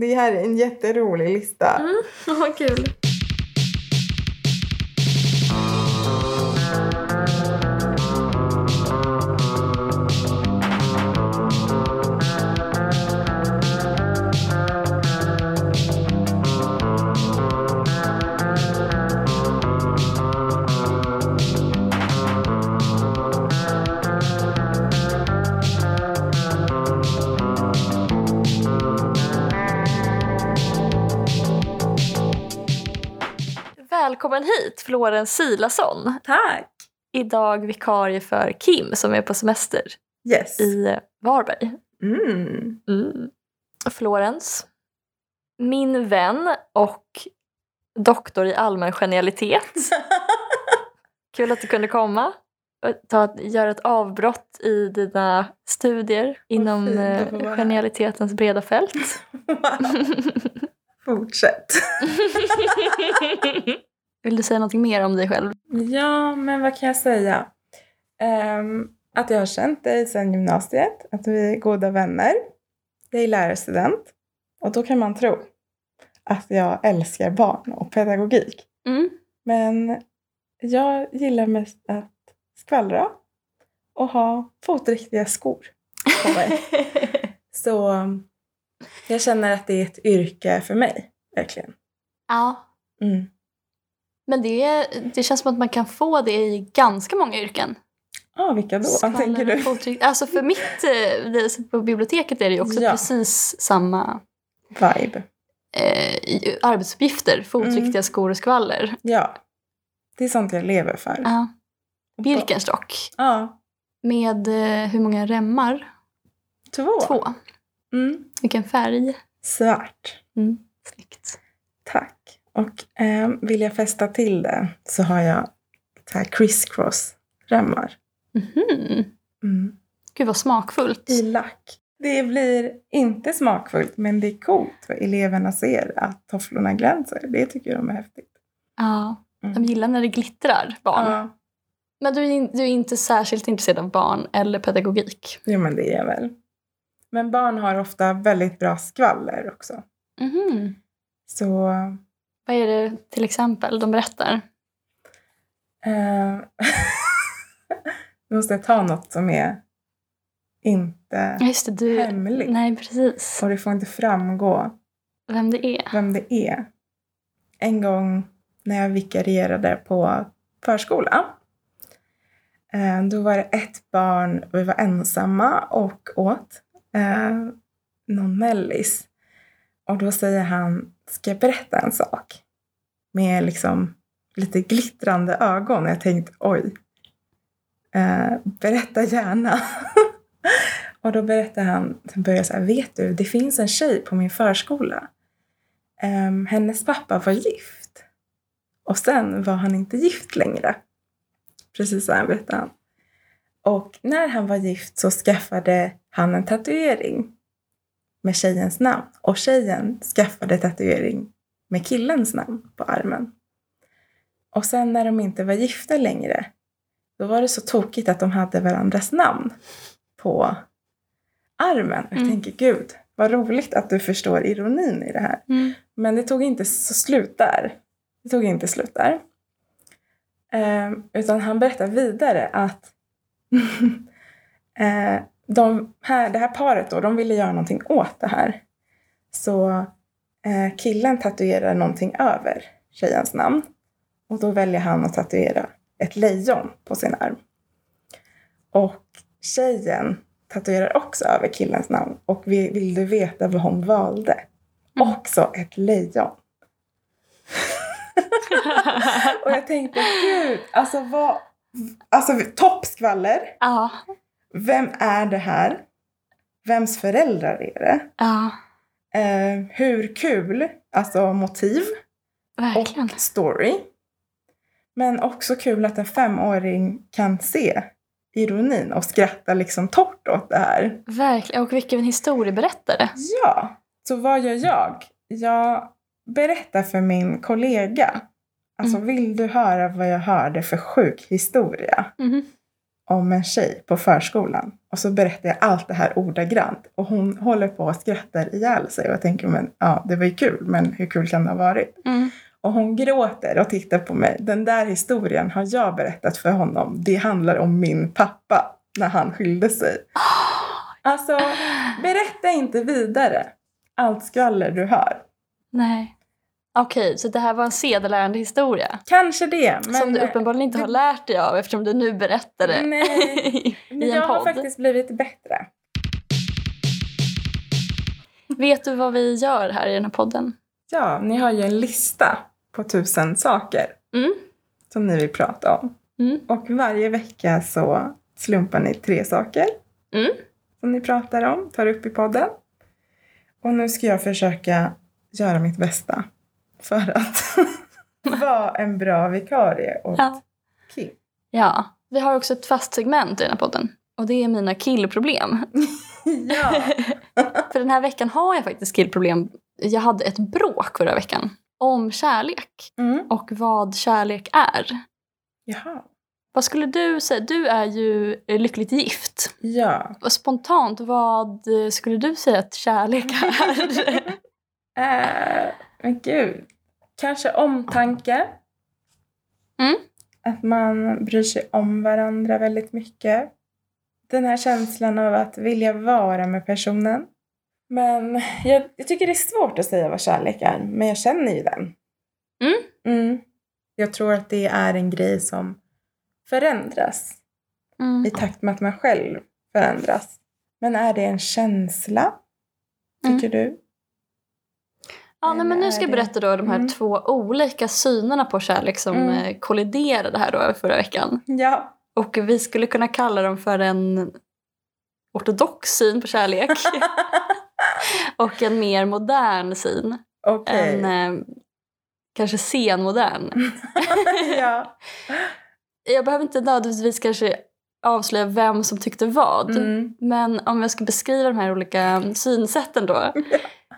Det här är en jätterolig lista. Mm, vad kul. Välkommen hit Florens Silasson. Tack! Idag vikarie för Kim som är på semester Yes. i Varberg. Mm. Mm. Florens, min vän och doktor i allmän genialitet. Kul att du kunde komma och ta, göra ett avbrott i dina studier inom eh, här. genialitetens breda fält. Fortsätt. Vill du säga något mer om dig själv? Ja, men vad kan jag säga? Ehm, att jag har känt dig sedan gymnasiet, att vi är goda vänner. Jag är lärarstudent och då kan man tro att jag älskar barn och pedagogik. Mm. Men jag gillar mest att skvallra och ha fotriktiga skor på mig. Så jag känner att det är ett yrke för mig, verkligen. ja, Mm. Men det, det känns som att man kan få det i ganska många yrken. Ah, vilka då, Skvallra tänker du? och fottryck. Alltså för mitt, eh, på biblioteket är det ju också Ja. precis samma Vibe. eh, arbetsuppgifter. Fotriktiga Mm. skor och skvaller. Ja. Det är sånt jag lever för. Ja. Birkenstock. Ja. Med eh, hur många remmar? Två. Två. Mm. Vilken färg? Svart. Mm. Snyggt. Tack. Och eh, vill jag fästa till det så har jag så här crisscross-remmar. Mhm. Mm. Gud vad smakfullt. I lack. Det blir inte smakfullt men det är coolt för eleverna ser att tofflorna glänser. Det tycker de är häftigt. Ja. Mm. De gillar när det glittrar, barn. Ja, Men du är, du är inte särskilt intresserad av barn eller pedagogik? jo, men det är jag väl. Men barn har ofta väldigt bra skvaller också. Mhm. Så Vad är det till exempel de berättar? nu måste jag ta något som är inte Just det, du... hemligt. Nej, precis. Och det får inte framgå Vem det är. vem det är. En gång när jag vikarierade på förskola. eh, Då var det ett barn, vi var ensamma och åt eh, någon mellis. Och då säger han, ska jag berätta en sak? Med liksom lite glittrande ögon. Jag tänkte, oj. Eh, berätta gärna. och då berättar han, sen börjar jag så här, vet du, det finns en tjej på min förskola. Eh, hennes pappa var gift. Och sen var han inte gift längre. Precis så här berättade han. Och när han var gift så skaffade han en tatuering med tjejens namn. Och tjejen skaffade tatuering med killens namn på armen. Och sen när de inte var gifta längre, då var det så tokigt att de hade varandras namn på armen. Jag Mm. tänker, gud, vad roligt att du förstår ironin i det här. Mm. Men det tog inte så slut där. Det tog inte slut där. Ehm, utan han berättar vidare att eh, de här, det här paret då, de ville göra någonting åt det här. Så eh, killen tatuerar någonting över tjejens namn. Och då väljer han att tatuera ett lejon på sin arm. Och tjejen tatuerar också över killens namn. Och vi- vill du veta vad hon valde? Mm. Också ett lejon. Och jag tänkte, gud, alltså vad... Alltså toppskvaller. ja, Vem är det här? Vems föräldrar är det? ja, Eh, hur kul? Alltså motiv verkligen. och story. Men också kul att en femåring kan se ironin och skratta liksom torrt åt det här. Verkligen. Och vilken historieberättare. Ja, så vad gör jag? Jag berättar för min kollega. Alltså Mm. vill du höra vad jag hörde för sjuk historia? Mhm. Om en tjej på förskolan. Och så berättar jag allt det här ordagrant. Och hon håller på och skrattar ihjäl sig. Och jag tänker, men ja, det var ju kul, men hur kul kan det ha varit? Mm. Och hon gråter och tittar på mig. Den där historien har jag berättat för honom. Det handlar om min pappa när han skilde sig. Alltså, berätta inte vidare allt skvaller du hör. Nej. Okej, så det här var en sedelärande historia. Kanske det, men... som du uppenbarligen inte har lärt dig av eftersom du nu berättar det Nej, men i en jag har podd. faktiskt blivit bättre. Vet du vad vi gör här i den här podden? Ja, ni har ju en lista på tusen saker Mm. som ni vill prata om. Mm. Och varje vecka så slumpar ni tre saker Mm. som ni pratar om, tar upp i podden. Och nu ska jag försöka göra mitt bästa för att vara en bra vikarie åt Ja. Kim. ja. Vi har också ett fast segment i den här podden. Och det är mina killproblem. Ja. För den här veckan har jag faktiskt killproblem. Jag hade ett bråk förra veckan om kärlek Mm. och vad kärlek är. Jaha. Vad skulle du säga? Du är ju lyckligt gift. Ja. Och spontant, vad skulle du säga att kärlek är? Äh, men gud. Kanske omtanke. Mm. Att man bryr sig om varandra väldigt mycket. Den här känslan av att vilja vara med personen. Men jag, jag tycker det är svårt att säga vad kärlek är, men jag känner ju den. Mm. Mm. Jag tror att det är en grej som förändras Mm. i takt med att man själv förändras. Men är det en känsla, tycker du? Ja, nej, men nu ska jag är berätta då de här Mm. två olika synerna på kärlek som Mm. eh, kolliderade här då förra veckan. Ja. Och vi skulle kunna kalla dem för en ortodox syn på kärlek och en mer modern syn. Okej. En eh, kanske senmodern. ja. Jag behöver inte nödvändigtvis kanske avslöja vem som tyckte vad. Mm. Men om jag ska beskriva de här olika synsätten då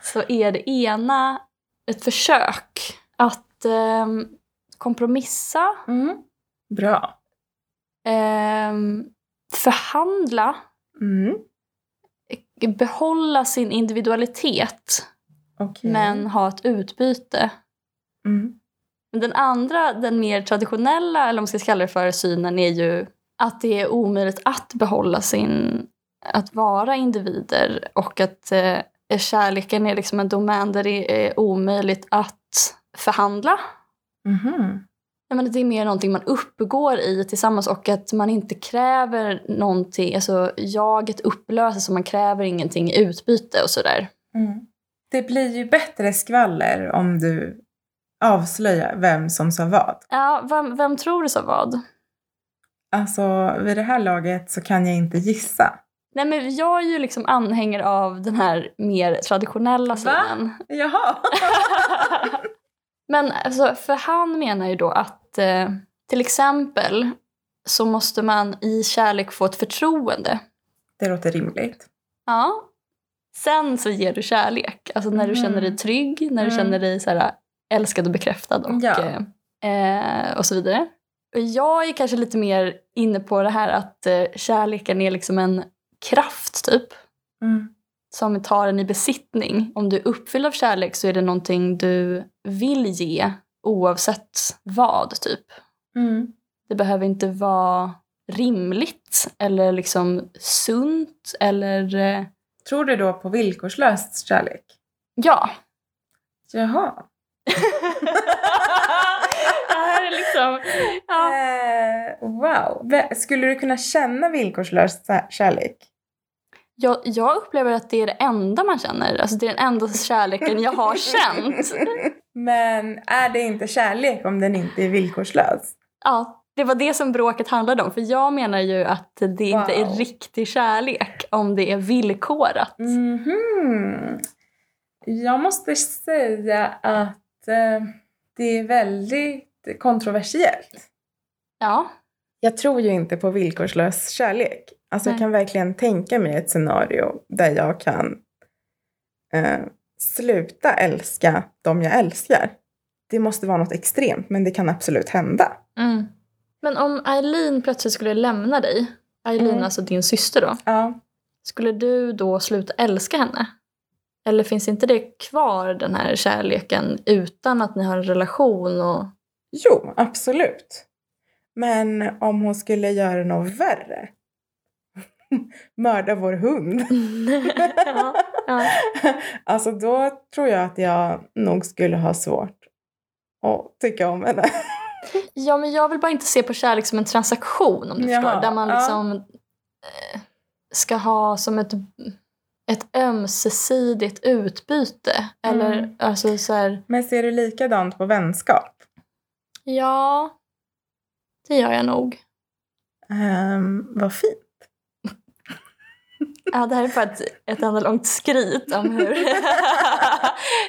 så är det ena ett försök att ehm, kompromissa, Mm. Bra. ehm, förhandla, Mm. behålla sin individualitet Okej. men ha ett utbyte. Mm. Den andra, den mer traditionella, eller om man ska kalla det för, synen är ju att det är omöjligt att behålla sin... att vara individer och att eh, kärleken är liksom en domän där det är omöjligt att förhandla. Mhm. Jag menar, det är mer någonting man uppgår i tillsammans och att man inte kräver någonting. Alltså jaget upplöses så man kräver ingenting i utbyte och sådär. Mm. Det blir ju bättre skvaller om du avslöjar vem som sa vad. Ja, vem, vem tror du sa vad? Alltså, vid det här laget så kan jag inte gissa. Nej men jag är ju liksom anhängare av den här mer traditionella Va? synen. Jaha! Men alltså, för han menar ju då att eh, till exempel så måste man i kärlek få ett förtroende. det låter rimligt. Ja. Sen så ger du kärlek. Alltså när du Mhm. känner dig trygg, när du Mm. känner dig så här, älskad och bekräftad och, Ja. eh, och så vidare. Jag är kanske lite mer inne på det här att eh, kärleken är liksom en kraft typ. Mm. som tar en i besittning. Om du är uppfylld av kärlek så är det någonting du vill ge oavsett vad, typ. Mm. Det behöver inte vara rimligt eller liksom sunt eller... eh, Tror du då på villkorslös kärlek? Ja. Jaha. liksom... Ja. Eh, wow. Skulle du kunna känna villkorslös kä- kärlek? Jag, jag upplever att det är det enda man känner. Alltså det är den enda kärleken jag har känt. Men är det inte kärlek om den inte är villkorslös? Ja, det var det som bråket handlade om. För jag menar ju att det inte är Wow. riktig kärlek om det är villkorat. Mhm. Jag måste säga att eh, det är väldigt kontroversiellt. Ja. Jag tror ju inte på villkorslös kärlek. Alltså jag Nej. kan verkligen tänka mig ett scenario där jag kan eh, sluta älska de jag älskar. Det måste vara något extremt, men det kan absolut hända. Men om Eileen plötsligt skulle lämna dig Eileen, Mm. alltså din syster då. Ja. Skulle du då sluta älska henne? Eller finns inte det kvar, den här kärleken, utan att ni har en relation? Och... Jo, absolut. Men om hon skulle göra något värre. Mörda vår hund. ja, ja. Alltså då tror jag att jag nog skulle ha svårt att tycka om henne. ja, men jag vill bara inte se på kärlek som en transaktion, om du Jaha, förstår. Där man ja. liksom eh, ska ha som ett, ett ömsesidigt utbyte. Eller Mm. alltså så här, Men ser du likadant på vänskap? Ja, det gör jag nog. Um, vad fint. Ja, det här är bara ett, ett enda långt skryt om hur,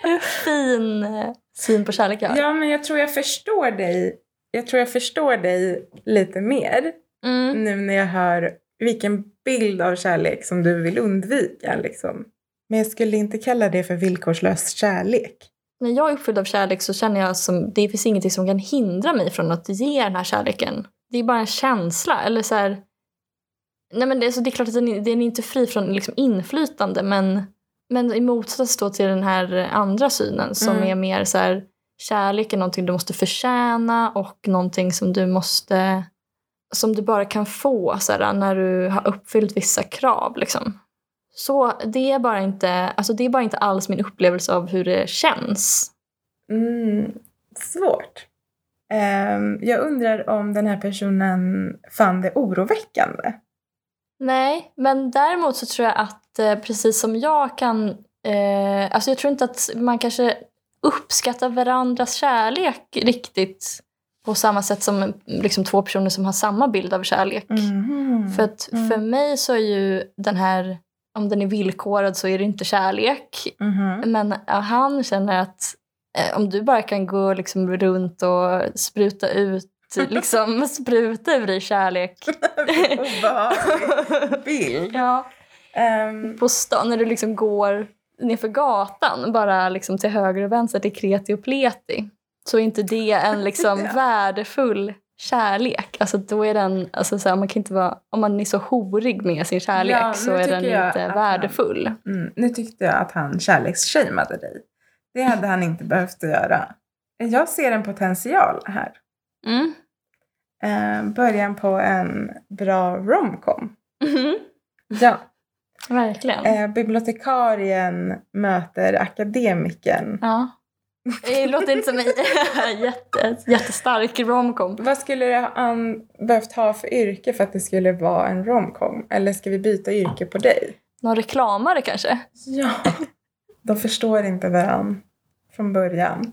hur fin eh, syn på kärlek jag har. Ja, men jag tror jag förstår dig. Jag tror jag förstår dig lite mer Mm. nu när jag hör vilken bild av kärlek som du vill undvika. Liksom. Men jag skulle inte kalla det för villkorslös kärlek. När jag är uppfylld av kärlek så känner jag som det finns ingenting som kan hindra mig från att ge den här kärleken. Det är bara en känsla. Eller så här, nej men det, är- så det är klart att den, är- den är inte fri från liksom inflytande men, men i motsats då till den här andra synen som Mm. är mer så här kärlek är någonting du måste förtjäna och någonting som du måste som du bara kan få så här, när du har uppfyllt vissa krav. Liksom. Så det är, bara inte, alltså det är bara inte alls min upplevelse av hur det känns. Mm, svårt. Ehm, jag undrar om den här personen fann det oroväckande. Nej, men däremot så tror jag att eh, precis som jag kan... Eh, alltså jag tror inte att man kanske uppskattar varandras kärlek riktigt på samma sätt som liksom, två personer som har samma bild av kärlek. Mhm. För att Mm. för mig så är ju den här, om den är villkorad så är det inte kärlek. Mhm. Men ja, han känner att eh, om du bara kan gå liksom runt och spruta ut, liksom spruta ur dig kärlek. Obehaglig bild. ja, Ehm, på stan när du liksom går nerför gatan, bara liksom till höger och vänster till kreti och pleti. Så är inte det en liksom Ja. värdefull kärlek. Alltså då är den, alltså så här, man kan inte vara, om man är så horig med sin kärlek Ja, så är den inte värdefull. mm, nu tyckte jag att han kärleksshameade dig. Det hade han inte behövt att göra. Jag ser en potential här. Mm. Ehm, början på en bra romcom. Mhm. Ja. Verkligen. Eh, bibliotekarien möter akademikern. Ja. Det låter inte som en jätte, jättestark romcom. Vad skulle han behövt ha för yrke för att det skulle vara en romcom? Eller ska vi byta yrke på dig? Någon reklamare kanske? Ja. De förstår inte varann från början.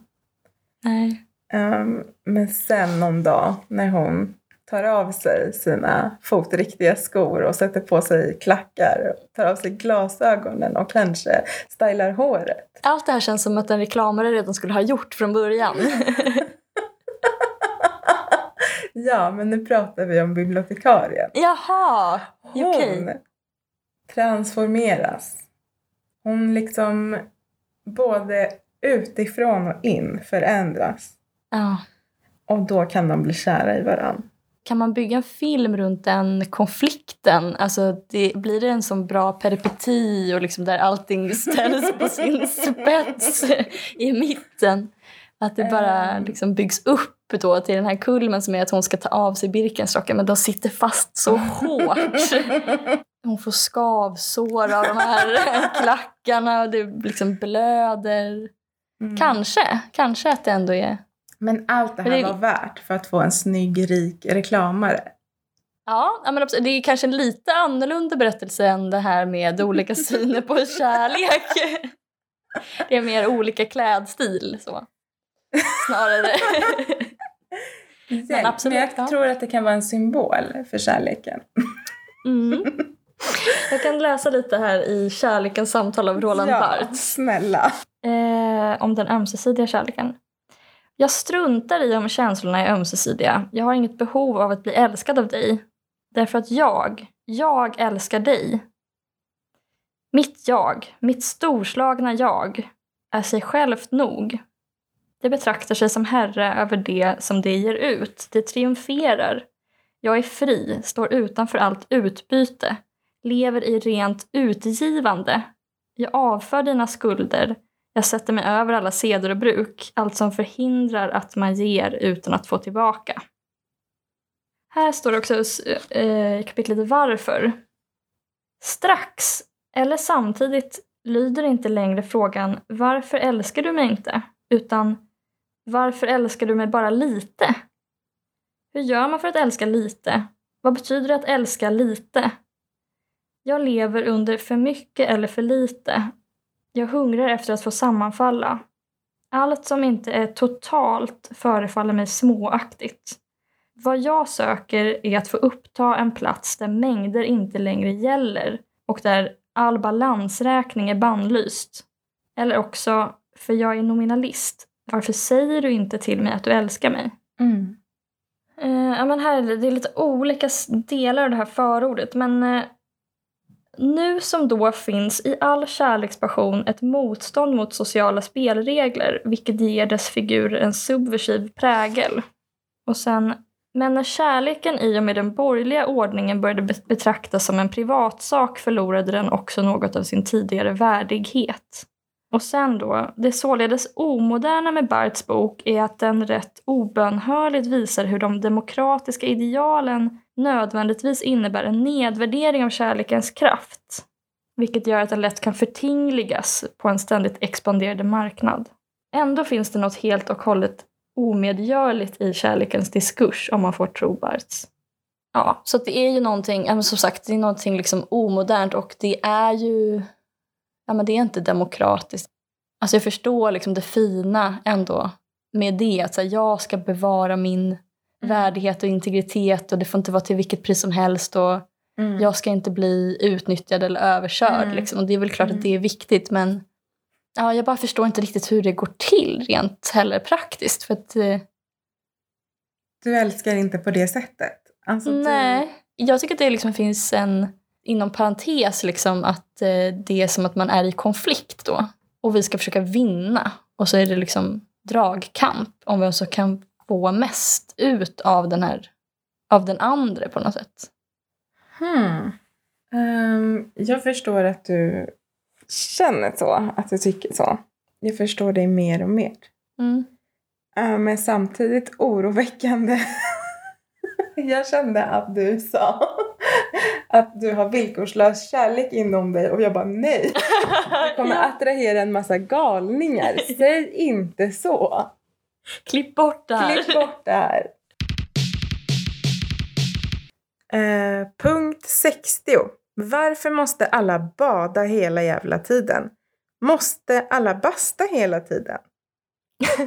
Nej. Ehm, men sen någon dag när hon tar av sig sina fotriktiga skor och sätter på sig klackar, tar av sig glasögonen och kanske stylar håret. Allt det här känns som att en reklamare redan skulle ha gjort från början. ja, men nu pratar vi om bibliotekarien. Jaha! Hon Okej. transformeras. Hon liksom både utifrån och in förändras. Ja. Och då kan de bli kära i varandra. Kan man bygga en film runt den konflikten? Alltså, det, blir det en sån bra peripeti och liksom där allting ställs på sin spets i mitten? Att det bara Ehm. liksom byggs upp då till den här kulmen som är att hon ska ta av sig Birkenstocken men de sitter fast så hårt. Hon får skavsår av de här klackarna och det liksom blöder. Mm. Kanske, kanske att det ändå är... Men allt det här det- var värt för att få en snygg, rik reklamare. Ja, ja, men absolut. det är kanske en lite annorlunda berättelse än det här med olika syner på kärlek. Det är mer olika klädstil så. Snarare. Men, absolut, Men jag ja. tror att det kan vara en symbol för kärleken. Mm. Jag kan läsa lite här i Kärlekens samtal av Roland ja, Barthes. snälla. Eh, om den ömsesidiga kärleken. Jag struntar i om känslorna är ömsesidiga. Jag har inget behov av att bli älskad av dig. Därför att jag, jag älskar dig. Mitt jag, mitt storslagna jag, är sig självt nog. Det betraktar sig som herre över det som det ger ut. Det triumferar. Jag är fri, står utanför allt utbyte, lever i rent utgivande. Jag avför dina skulder, jag sätter mig över alla seder och bruk, allt som förhindrar att man ger utan att få tillbaka. Här står det också eh, i kapitlet varför. Strax, eller samtidigt, lyder inte längre frågan varför älskar du mig inte? Utan varför älskar du mig bara lite? Hur gör man för att älska lite? Vad betyder det att älska lite? Jag lever under för mycket eller för lite. Jag hungrar efter att få sammanfalla. Allt som inte är totalt förefaller mig småaktigt. Vad jag söker är att få uppta en plats där mängder inte längre gäller och där all balansräkning är bannlyst. Eller också, för jag är nominalist, varför säger du inte till mig att du älskar mig? Mm. Uh, ja, men här är det, är lite olika delar av det här förordet, men uh, nu som då finns i all kärlekspassion ett motstånd mot sociala spelregler, vilket ger dess figur en subversiv prägel. Och sen men när kärleken i och med den borgerliga ordningen började betraktas som en privatsak förlorade den också något av sin tidigare värdighet. Och sen då, det således omoderna med Barths bok är att den rätt obönhörligt visar hur de demokratiska idealen nödvändigtvis innebär en nedvärdering av kärlekens kraft. Vilket gör att den lätt kan förtingligas på en ständigt expanderande marknad. Ändå finns det något helt och hållet omedgörligt i kärlekens diskurs om man får tro Barts. Ja, så det är ju någonting, som sagt, det är någonting liksom omodernt och det är ju, ja men det är inte demokratiskt. Alltså jag förstår liksom det fina ändå med det, att så här, jag ska bevara min värdighet och integritet och det får inte vara till vilket pris som helst och mm. jag ska inte bli utnyttjad eller överkörd. Mm. Liksom. Och det är väl klart att det är viktigt men ja, jag bara förstår inte riktigt hur det går till rent heller praktiskt. För att, eh... Du älskar inte på det sättet? Alltså, Nej, du... jag tycker att det liksom finns en, inom parentes, liksom, att eh, det är som att man är i konflikt då. Och vi ska försöka vinna. Och så är det liksom dragkamp om vem som kan få mest ut av den här av den andra på något sätt. Hmm. Um, jag förstår att du känner så, att du tycker så. Jag förstår dig mer och mer. Mm. Uh, men samtidigt oroväckande. jag kände att du sa att du har villkorslös kärlek inom dig och jag bara nej. Du kommer attrahera en massa galningar. Säg inte så. Klipp bort det här. Klipp bort det här. Eh, punkt 60. Varför måste alla bada hela jävla tiden? Måste alla basta hela tiden?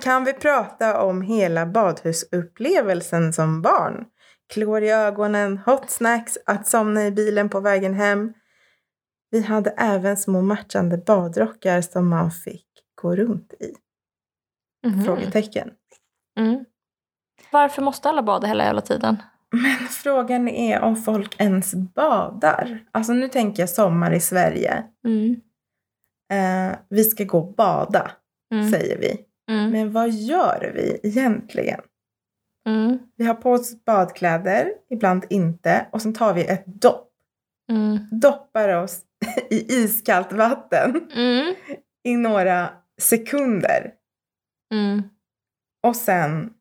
Kan vi prata om hela badhusupplevelsen som barn? Klor i ögonen, hot snacks, att somna i bilen på vägen hem. Vi hade även små matchande badrockar som man fick gå runt i. Mm. Frågetecken. Mm. Varför måste alla bada hela jävla tiden? Men frågan är om folk ens badar. Alltså nu tänker jag sommar i Sverige. Mm. Eh, vi ska gå och bada, mm. säger vi. Mm. Men vad gör vi egentligen? Mm. Vi har på oss badkläder, ibland inte. Och sen tar vi ett dopp. Mm. Doppar oss i iskallt vatten mm. i några sekunder. Och sen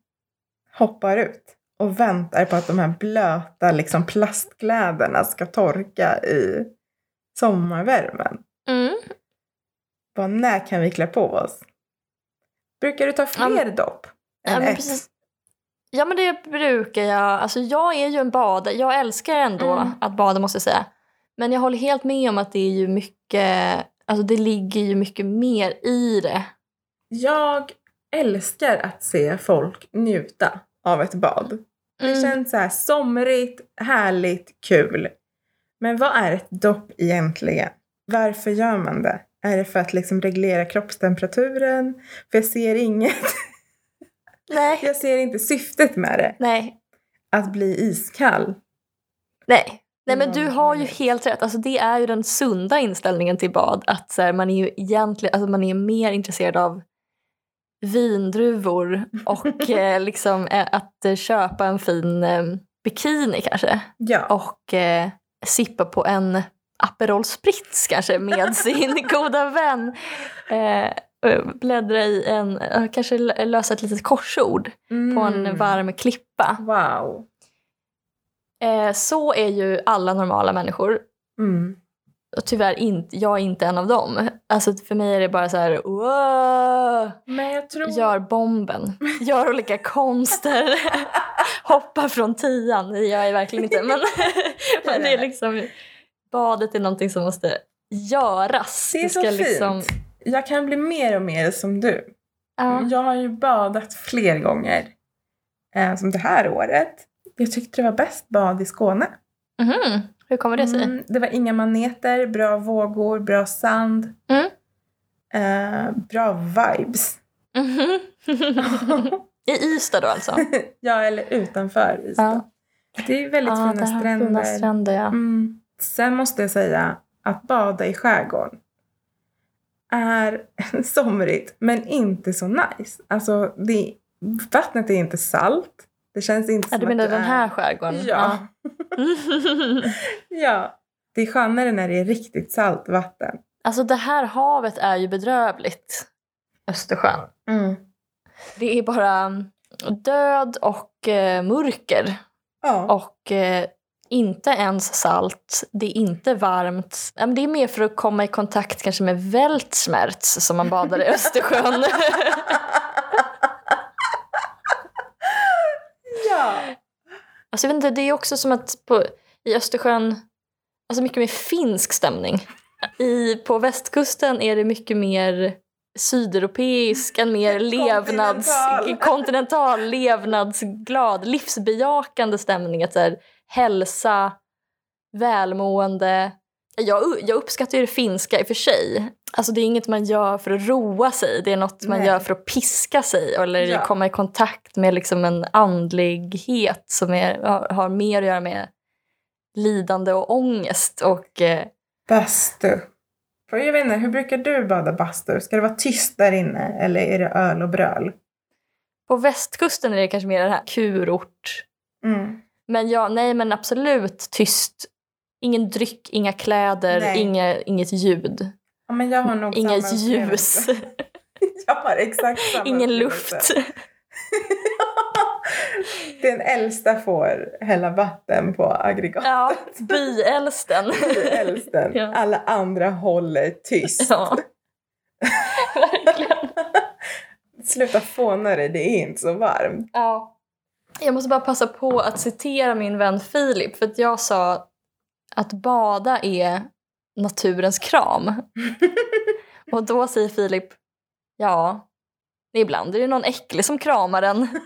hoppar ut och väntar på att de här blöta liksom, plastkläderna ska torka i sommarvärmen. Mm. Bara, när kan vi klä på oss? Brukar du ta fler um, dopp än ja, ett? Precis. Ja men det brukar jag. Alltså jag är ju en badare. Jag älskar ändå mm. att bada måste jag säga. Men jag håller helt med om att det är ju mycket, alltså det ligger ju mycket mer i det. Jag älskar att se folk njuta av ett bad. Det mm. känns så här somrigt, härligt, kul. Men vad är ett dopp egentligen? Varför gör man det? Är det för att liksom reglera kroppstemperaturen? För jag ser inget. Nej. Jag ser inte syftet med det. Nej. Att bli iskall. Nej. Nej men du har ju helt rätt. Alltså, det är ju den sunda inställningen till bad. Att så här, man är ju egentligen alltså, man är mer intresserad av vindruvor och eh, liksom, eh, att eh, köpa en fin eh, bikini kanske Ja. och eh, sippa på en Aperol Spritz kanske med sin goda vän. Eh, och bläddra i en, eh, kanske lö- lösa ett litet korsord på en Mm. varm klippa. Wow. Eh, så är ju alla normala människor. Mm. Och tyvärr inte, jag är inte en av dem. Alltså för mig är det bara så här, wow, tror... gör bomben, gör olika konster, hoppa från tian. Det gör jag verkligen inte. Men, men det är liksom, badet är någonting som måste göras. Det är så fint. Jag kan bli mer och mer som du. ja. Jag har ju badat fler gånger. Eh, som det här året. Jag tyckte det var bäst bad i Skåne. Mhm. Hur kommer det sig? Mm, det var inga maneter, bra vågor, bra sand. Mm. Eh, bra vibes. I Ystad då alltså? ja, eller utanför Ystad. Det är väldigt Ja, fina stränder. Fina stränder ja. Mm. Sen måste jag säga att bada i skärgården är somrigt men inte så nice. Alltså, det, vattnet är inte salt. Det känns inte ja som du menar att du den är... här skärgården? Ja. ja. Det är skönare när det är riktigt salt vatten. Alltså det här havet är ju bedrövligt. Östersjön. Det är bara död och eh, mörker. Ja. Och eh, inte ens salt. Det är inte varmt. Det är mer för att komma i kontakt kanske med Weltschmerz som man badar i Östersjön. ja. alltså, jag vet inte, det är också som att på, i Östersjön, alltså mycket mer finsk stämning. I, på västkusten är det mycket mer sydeuropeisk, en mer levnads, Kontinental. kontinental, levnadsglad, livsbejakande stämning. Att så här, hälsa, välmående. Jag, jag uppskattar ju det finska i och för sig. Alltså det är inget man gör för att roa sig, det är något man Nej. gör för att piska sig eller Ja. komma i kontakt med liksom en andlighet som är, har, mer att göra med lidande och ångest. Och, eh, Bastu. För jag vet inte, hur brukar du bada bastu? Ska det vara tyst där inne eller är det öl och bröl? på västkusten är det kanske mer den här kurort. Mm. Men ja, nej men absolut tyst. Ingen dryck, inga kläder, inga, inget ljud. Ja, men jag har nog Inga samma ljus. Jag har exakt samma ingen luft. Den äldsta får hälla vatten på aggregatet. Ja, byäldsten. Äldsten. Ja. Alla andra håller tyst. Ja, verkligen. Sluta fåna dig, det är inte så varmt. Ja. Jag måste bara passa på att citera min vän Filip för att jag sa att bada är naturens kram. Och då säger Filip, ja, ibland är det någon äcklig som kramar en.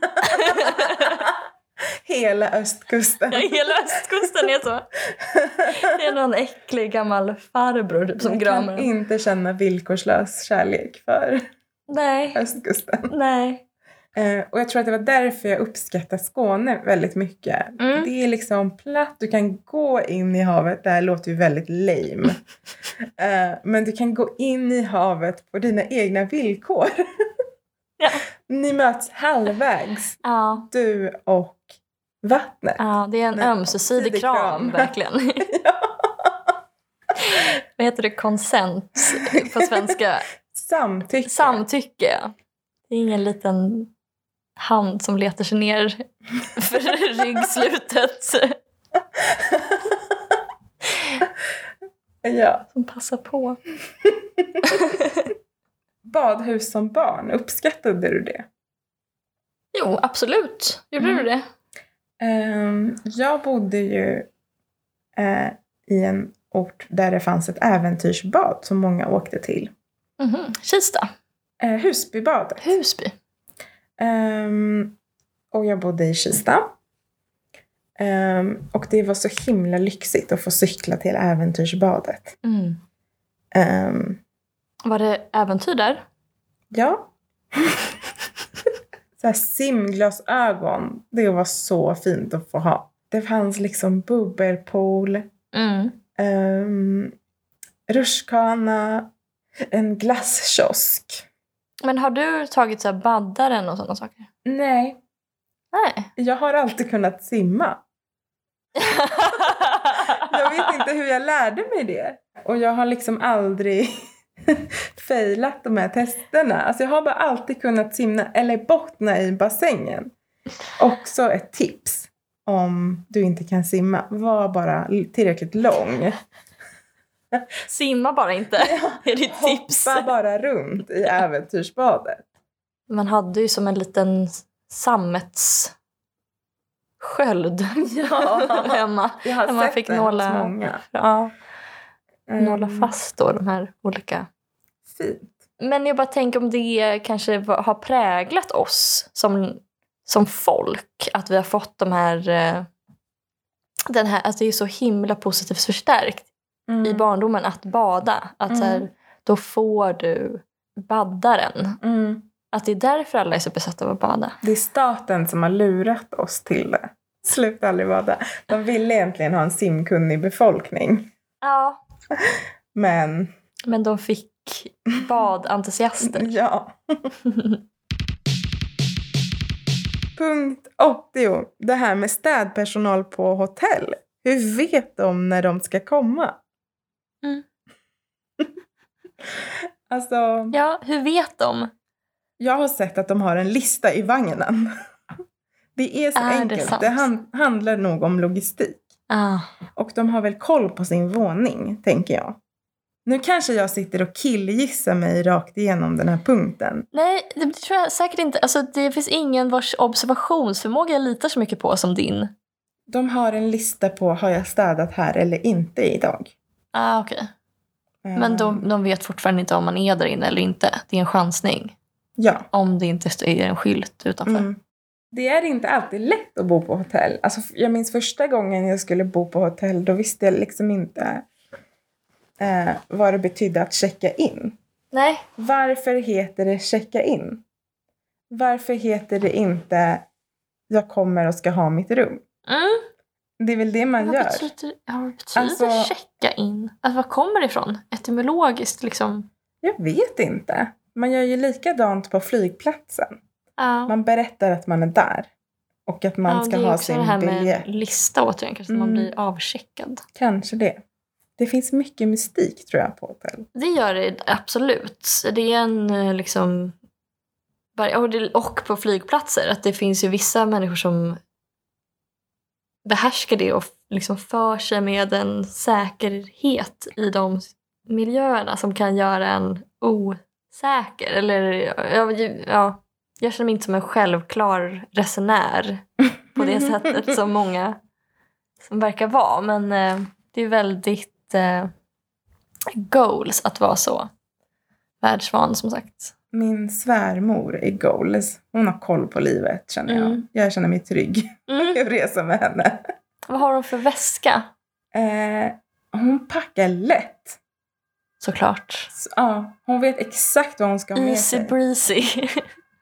Hela östkusten. Ja, Hela östkusten är så. Det är någon äcklig gammal farbror typ, som Man kramar kan en. inte känna villkorslös kärlek för Nej, östkusten. nej. Eh, och jag tror att det var därför jag uppskattar Skåne väldigt mycket. Mm. Det är liksom platt, du kan gå in i havet, det här låter ju väldigt lame. Eh, men du kan gå in i havet på dina egna villkor. Ja. Ni möts halvvägs, Ja, du och vattnet. ja, det är en ömsesidig kram, kram. verkligen. Vad heter det? Consent på svenska? Samtycke. Samtycke. Det är ingen liten hand som letar sig ner för ryggslutet ja. som passar på. Badhus som barn, uppskattade du det? Jo, absolut. Gjorde Mm. du det? Ehm, jag bodde ju eh, i en ort där det fanns ett äventyrsbad som många åkte till. Mhm. Kista. Eh, Husbybadet. Husby. Ehm, och jag bodde i Kista. Ehm, och det var så himla lyxigt att få cykla till äventyrsbadet. Mm. Ehm, Var det äventyr där? ja. så här simglasögon. Det var så fint att få ha. Det fanns liksom bubbelpool. Mm. Um, rutschkana, en glasskiosk. Men har du tagit så här baddaren och sådana saker? Nej, Nej. jag har alltid kunnat simma. Jag vet inte hur jag lärde mig det. Och jag har liksom aldrig failat de här testerna. Alltså jag har bara alltid kunnat simma eller bottna i bassängen. Också ett tips om du inte kan simma. Var bara tillräckligt lång. Simma bara inte, är ditt tips. Hoppa bara runt i äventyrsbadet. Man hade ju som en liten sammetssköld Ja. hemma. Jag har man sett fick nåla, många. ja, nåla Mm, fast då, de här olika. Fint. Men jag bara tänker om det kanske har präglat oss som, som folk. Att vi har fått de här... eh, Den här alltså det är så himla positivt förstärkt Mm. i barndomen att bada. Att så här, Mm. då får du baddaren. Mm. Att det är därför alla är så besatta av att bada. Det är staten som har lurat oss till det. Sluta aldrig bada. De ville egentligen ha en simkunnig befolkning. Ja. Men Men de fick badentusiaster. ja. Punkt 80. Det här med städpersonal på hotell. Hur vet de när de ska komma? Mm. alltså, Ja, hur vet de? jag har sett att de har en lista i vagnen. Det är så Är det enkelt. sant? Det, han- handlar nog om logistik. Ah. Och de har väl koll på sin våning, tänker jag. Nu kanske jag sitter och killgissar mig rakt igenom den här punkten. Nej, det tror jag säkert inte. Alltså, det finns ingen vars observationsförmåga jag litar så mycket på som din. De har en lista på har jag städat här eller inte idag. Ah, okej. Men Ehm, de, de vet fortfarande inte om man är där inne eller inte. Det är en chansning. Ja. Om det inte är en skylt utanför. Mm. Det är inte alltid lätt att bo på hotell. Alltså, jag minns första gången jag skulle bo på hotell. Då visste jag liksom inte eh, vad det betydde att checka in. Nej. Varför heter det checka in? Varför heter det inte jag kommer och ska ha mitt rum? Mm. Det är väl det man Vad gör. betyder, ja, vad betyder Alltså- checka in? Alltså, var kommer det ifrån? Etymologiskt liksom? Jag vet inte. Man gör ju likadant på flygplatsen. Ja. Man berättar att man är där. Och att man ja, ska det är ha också sin det här biljett. med lista återigen. Kanske man Mm. blir avcheckad. Kanske det. Det finns mycket mystik tror jag på hotell. Det gör det absolut. Det är en eh, liksom... och på flygplatser. Att det finns ju vissa människor som behärskar det och liksom för sig med en säkerhet i de miljöerna som kan göra en osäker. Eller ja, ja, jag känner mig inte som en självklar resenär på det sättet som många som verkar vara. Men eh, det är väldigt eh, goals att vara så världsvan som sagt. Min svärmor är goals. Hon har koll på livet känner jag. Mm. Jag känner mig trygg. Jag reser med henne. Vad har de för väska? Eh, hon packar lätt. Såklart. Så, ja, hon vet exakt vad hon ska ha med Easy sig. breezy.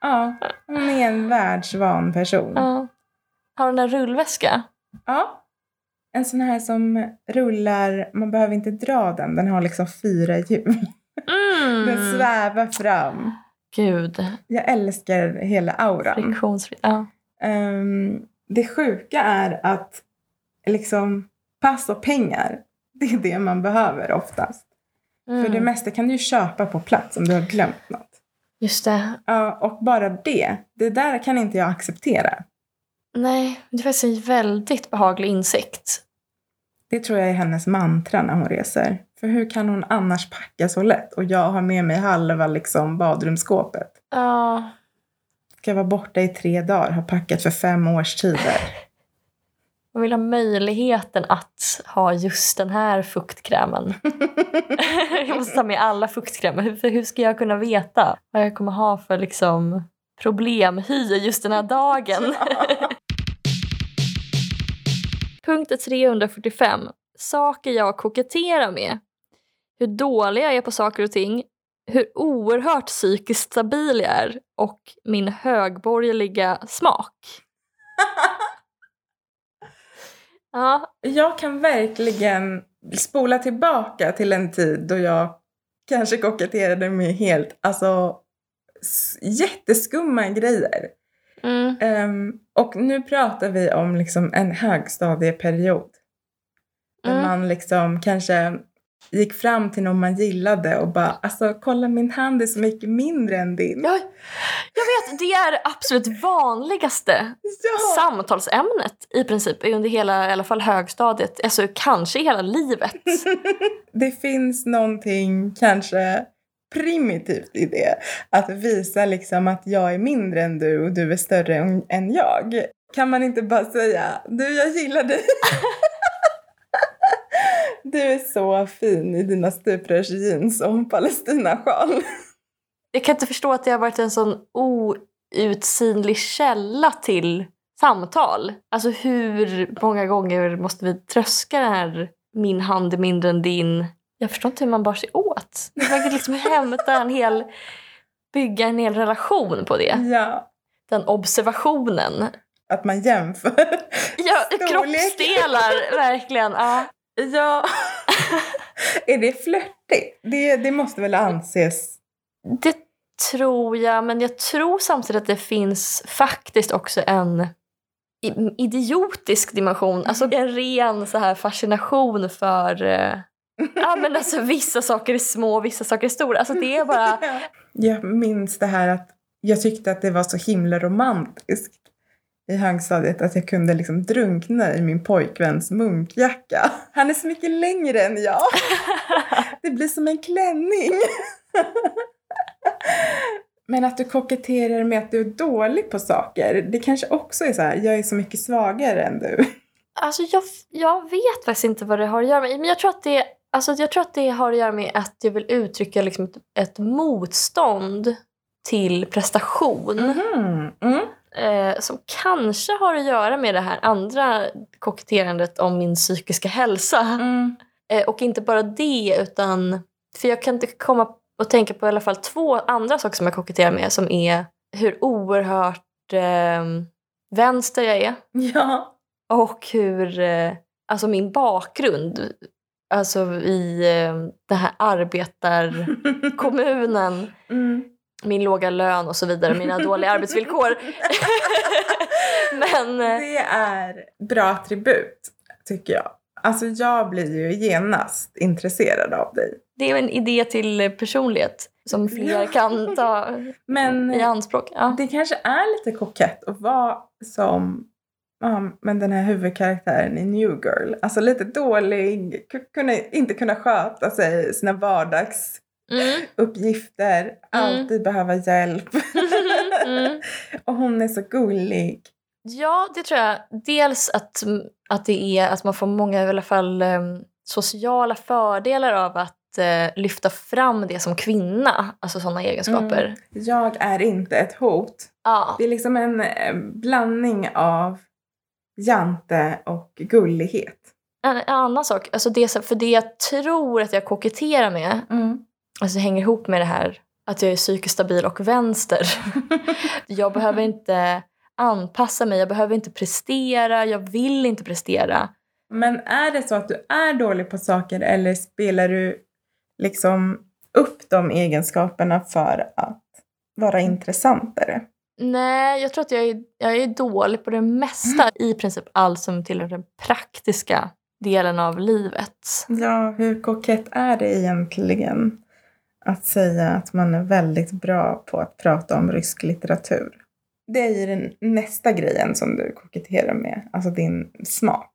Ja, hon är en världsvan person. ja. Har den en rullväska? Ja. En sån här som rullar, man behöver inte dra den, den har liksom fyra hjul. Mm. Den svävar fram. Gud. Jag älskar hela auran. Friktionsfritt. Ja. Ehm, det sjuka är att liksom pass och pengar, det är det man behöver oftast. Mm. För det mesta kan du ju köpa på plats om du har glömt något. Just det. Ja, och bara det, det där kan inte jag acceptera. Nej, det är faktiskt en väldigt behaglig insikt. Det tror jag är hennes mantra när hon reser. För hur kan hon annars packa så lätt? Och jag har med mig halva liksom badrumsskåpet. Ja. Ska vara borta i tre dagar, har packat för fem års tider. Man vill ha möjligheten att ha just den här fuktkrämen. jag måste ta med alla fuktkrämer. Hur, hur ska jag kunna veta vad jag kommer ha för liksom problemhy just den här dagen? Punkt 345. Saker jag koketterar med. Hur dålig jag är på saker och ting. Hur oerhört psykiskt stabil jag är. Och min högborgerliga smak. Ja, Jag kan verkligen spola tillbaka till en tid då jag kanske koketterade med helt, alltså jätteskumma grejer. mm. Ehm, och nu pratar vi om liksom en högstadieperiod. Där Mm. man liksom kanske gick fram till någon man gillade och bara alltså kolla min hand är så mycket mindre än din. Jag, jag vet, det är det absolut vanligaste Ja. samtalsämnet i princip under hela, i alla fall högstadiet, alltså kanske hela livet. Det finns någonting kanske primitivt i det. Att visa liksom att jag är mindre än du och du är större än- än jag. Kan man inte bara säga du jag gillar dig. Du är så fin i dina stuprörsjeans och en palestinasjal. Jag kan inte förstå att det har varit en sån outsinlig källa till samtal. Alltså hur många gånger måste vi tröska det här min hand är mindre än din. Jag förstår inte hur man bar sig åt. Man kan liksom hämta en hel, bygga en hel relation på det. Ja, Den observationen. att man jämför. Ja, kroppsdelar, verkligen. Ja. Ja. är det flörtigt? Det, det måste väl anses... Det tror jag, men jag tror samtidigt att det finns faktiskt också en idiotisk dimension. Alltså en ren så här fascination för eh, ja, men alltså, vissa saker är små och vissa saker är stora. Alltså det är bara... Jag minns det här att jag tyckte att det var så himla romantiskt i högstadiet att jag kunde liksom drunkna i min pojkväns munkjacka. Han är så mycket längre än jag. Det blir som en klänning. Men att du koketterar med att du är dålig på saker, det kanske också är så här, jag är så mycket svagare än du. Alltså jag, jag vet faktiskt inte vad det har att göra med. Men jag tror att det, alltså jag tror att det har att göra med att jag vill uttrycka liksom ett, ett motstånd till prestation. Mhm. Mm. Eh, som kanske har att göra med det här andra koketterandet om min psykiska hälsa. Mm. Eh, och inte bara det, utan... För jag kan inte komma och tänka på i alla fall två andra saker som jag koketterar med som är hur oerhört eh, vänster jag är Ja. och hur... Eh, alltså min bakgrund alltså i eh, den här arbetarkommunen Mm. Min låga lön och så vidare, mina dåliga arbetsvillkor. Men eh, Det är bra attribut, tycker jag. Alltså jag blir ju genast intresserad av dig. det är en idé till personlighet som fler kan ta Men i anspråk. Ja. det kanske är lite kokett att vara som ja, men den här huvudkaraktären i New Girl. Alltså lite dålig, kunna, inte kunna sköta sig, sina vardagsuppgifter, Mm. alltid behöva hjälp. Mm. Och hon är så gullig. Ja, det tror jag. Dels att, att det är att man får många i alla fall eh, sociala fördelar av att eh, lyfta fram det som kvinna, alltså sådana egenskaper. Mm. Jag är inte ett hot. Ja. Det är liksom en eh, blandning av jante och gullighet. En, en annan sak, alltså det, för det jag tror att jag koketterar med, alltså hänger ihop med det här att jag är psykiskt stabil och vänster. jag behöver inte anpassa mig, jag behöver inte prestera, jag vill inte prestera. Men är det så att du är dålig på saker eller spelar du liksom upp de egenskaperna för att vara intressantare? Nej, jag tror att jag är, jag är dålig på det mesta. I princip allt som tillhör den praktiska delen av livet. Ja, hur kokett är det egentligen att säga att man är väldigt bra på att prata om rysk litteratur? Det är ju den nästa grejen som du koketterar med, alltså din smak.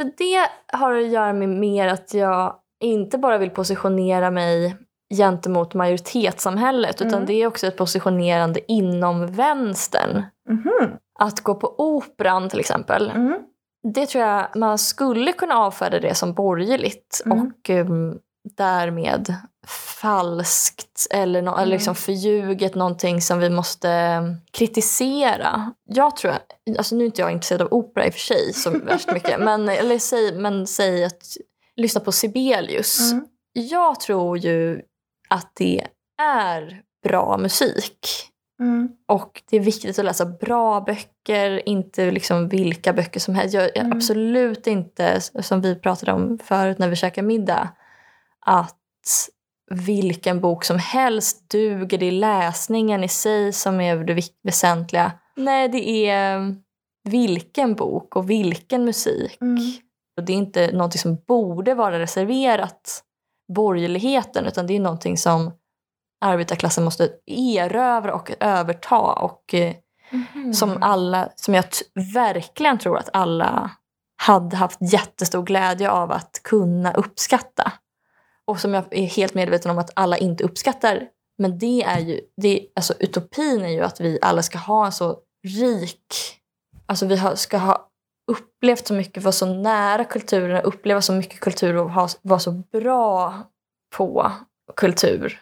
För det har att göra med mer att jag inte bara vill positionera mig gentemot majoritetssamhället utan Mm. det är också ett positionerande inom vänstern. Mhm. Att gå på operan till exempel. Mm. Det tror jag man skulle kunna avfärda det som borgerligt Mm. och um, därmed falskt eller, no- eller Mm. liksom förljuget, någonting som vi måste um, kritisera. Jag tror, alltså nu är inte jag intresserad av opera i och för sig så värst mycket, men, eller säg, men säg att lyssna på Sibelius. Mm. Jag tror ju att det är bra musik. Mm. Och det är viktigt att läsa bra böcker, inte liksom vilka böcker som helst. Jag Mm. absolut inte, som vi pratade om förut när vi käkade middag, att vilken bok som helst duger. Det är läsningen i sig som är det väsentliga. Nej, det är vilken bok och vilken musik. Mm. Och det är inte någonting som borde vara reserverat borgerligheten utan det är någonting som arbetarklassen måste erövra och överta och Mhm. som alla, som jag verkligen tror att alla hade haft jättestor glädje av att kunna uppskatta. Och som jag är helt medveten om att alla inte uppskattar. Men det är ju, det, alltså utopin är ju att vi alla ska ha en så rik, alltså vi ska ha upplevt så mycket, vara så nära kulturen, uppleva så mycket kultur och ha, vara så bra på kultur.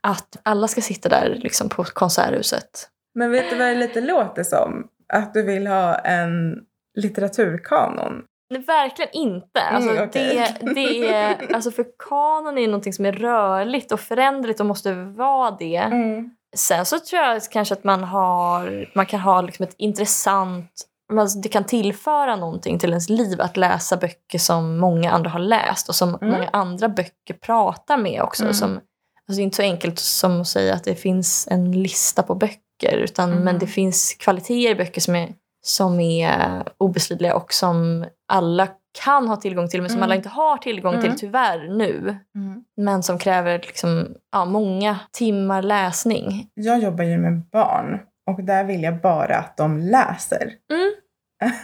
Att alla ska sitta där liksom på konserthuset. Men vet du vad det lite låter som? Att du vill ha en litteraturkanon. Nej, verkligen inte. Alltså, Mm, okej. det, det är, alltså för kanon är någonting som är rörligt och föränderligt och måste vara det. Mm. Sen så tror jag kanske att man, har, man kan ha liksom ett intressant... Alltså det kan tillföra någonting till ens liv att läsa böcker som många andra har läst och som Mm. många andra böcker pratar med också. Mm. Som, alltså det är inte så enkelt som att säga att det finns en lista på böcker utan, Mm. men det finns kvaliteter i böcker som är, som är obestridliga och som alla kan ha tillgång till men som Mm. alla inte har tillgång Mm. till tyvärr nu. Mm. Men som kräver liksom, ja, många timmar läsning. Jag jobbar ju med barn och där vill jag bara att de läser. Mm.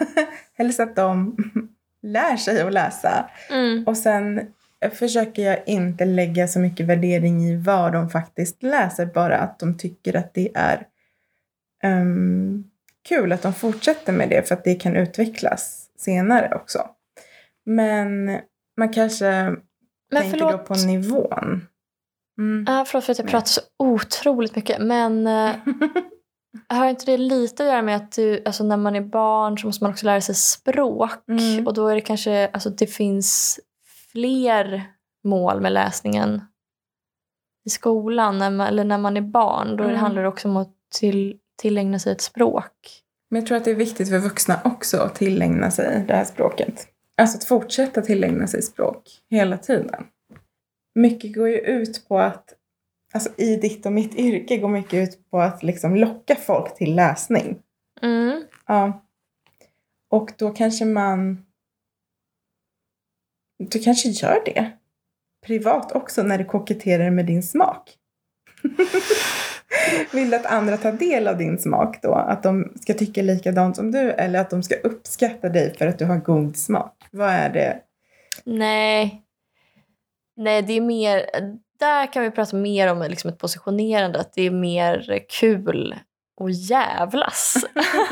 Helst att de lär sig att läsa. Mm. Och sen försöker jag inte lägga så mycket värdering i vad de faktiskt läser. Bara att de tycker att det är ehm, kul att de fortsätter med det för att det kan utvecklas senare också. Men man kanske Men tänker då förlåt. på nivån. Mm. Ja, förlåt för att jag pratar så otroligt mycket. Men eh, har inte det lite att göra med att du, alltså när man är barn så måste man också lära sig språk. Mm. Och då är det kanske, alltså det finns fler mål med läsningen i skolan. När man, eller när man är barn. Då Mm. handlar det också om att till, tillägna sig ett språk. Men jag tror att det är viktigt för vuxna också att tillägna sig det här språket. Alltså att fortsätta tillägna sig språk hela tiden. Mycket går ju ut på att, alltså i ditt och mitt yrke går mycket ut på att liksom locka folk till läsning. Mm. Ja. Och då kanske man... Du kanske gör det. Privat också när du koketterar med din smak. Vill du att andra tar del av din smak då? Att de ska tycka likadant som du eller att de ska uppskatta dig för att du har god smak? Vad är det? Nej. Nej, det är mer... Där kan vi prata mer om liksom ett positionerande. Att det är mer kul och jävlas.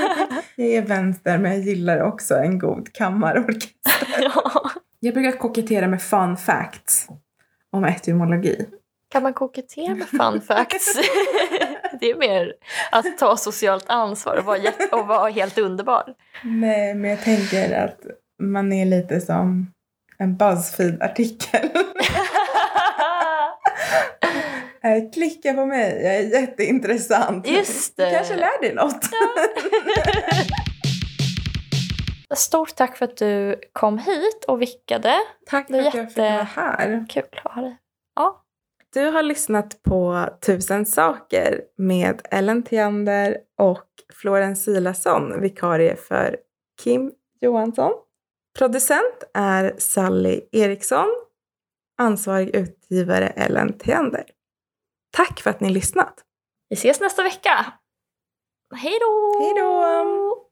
Jag är vänster men jag gillar också en god kammarorkester. ja. Jag brukar kokettera med fun facts om etymologi. Kan man kokettera med fun facts? det är mer att ta socialt ansvar och vara, och vara helt underbar. Nej, men jag tänker att man är lite som en Buzzfeed-artikel. Klicka på mig, jag är jätteintressant. Just Du det. kanske lär dig något. Stort tack för att du kom hit och vickade. Tack för att jag fick vara här. Kul att ha dig. Du har lyssnat på Tusen saker med Ellen Theander och Florens Silasson, vikarie för Kim Johansson. Producent är Sally Eriksson. Ansvarig utgivare Ellen Theander. Tack för att ni lyssnat. Vi ses nästa vecka. Hej då! Hej då!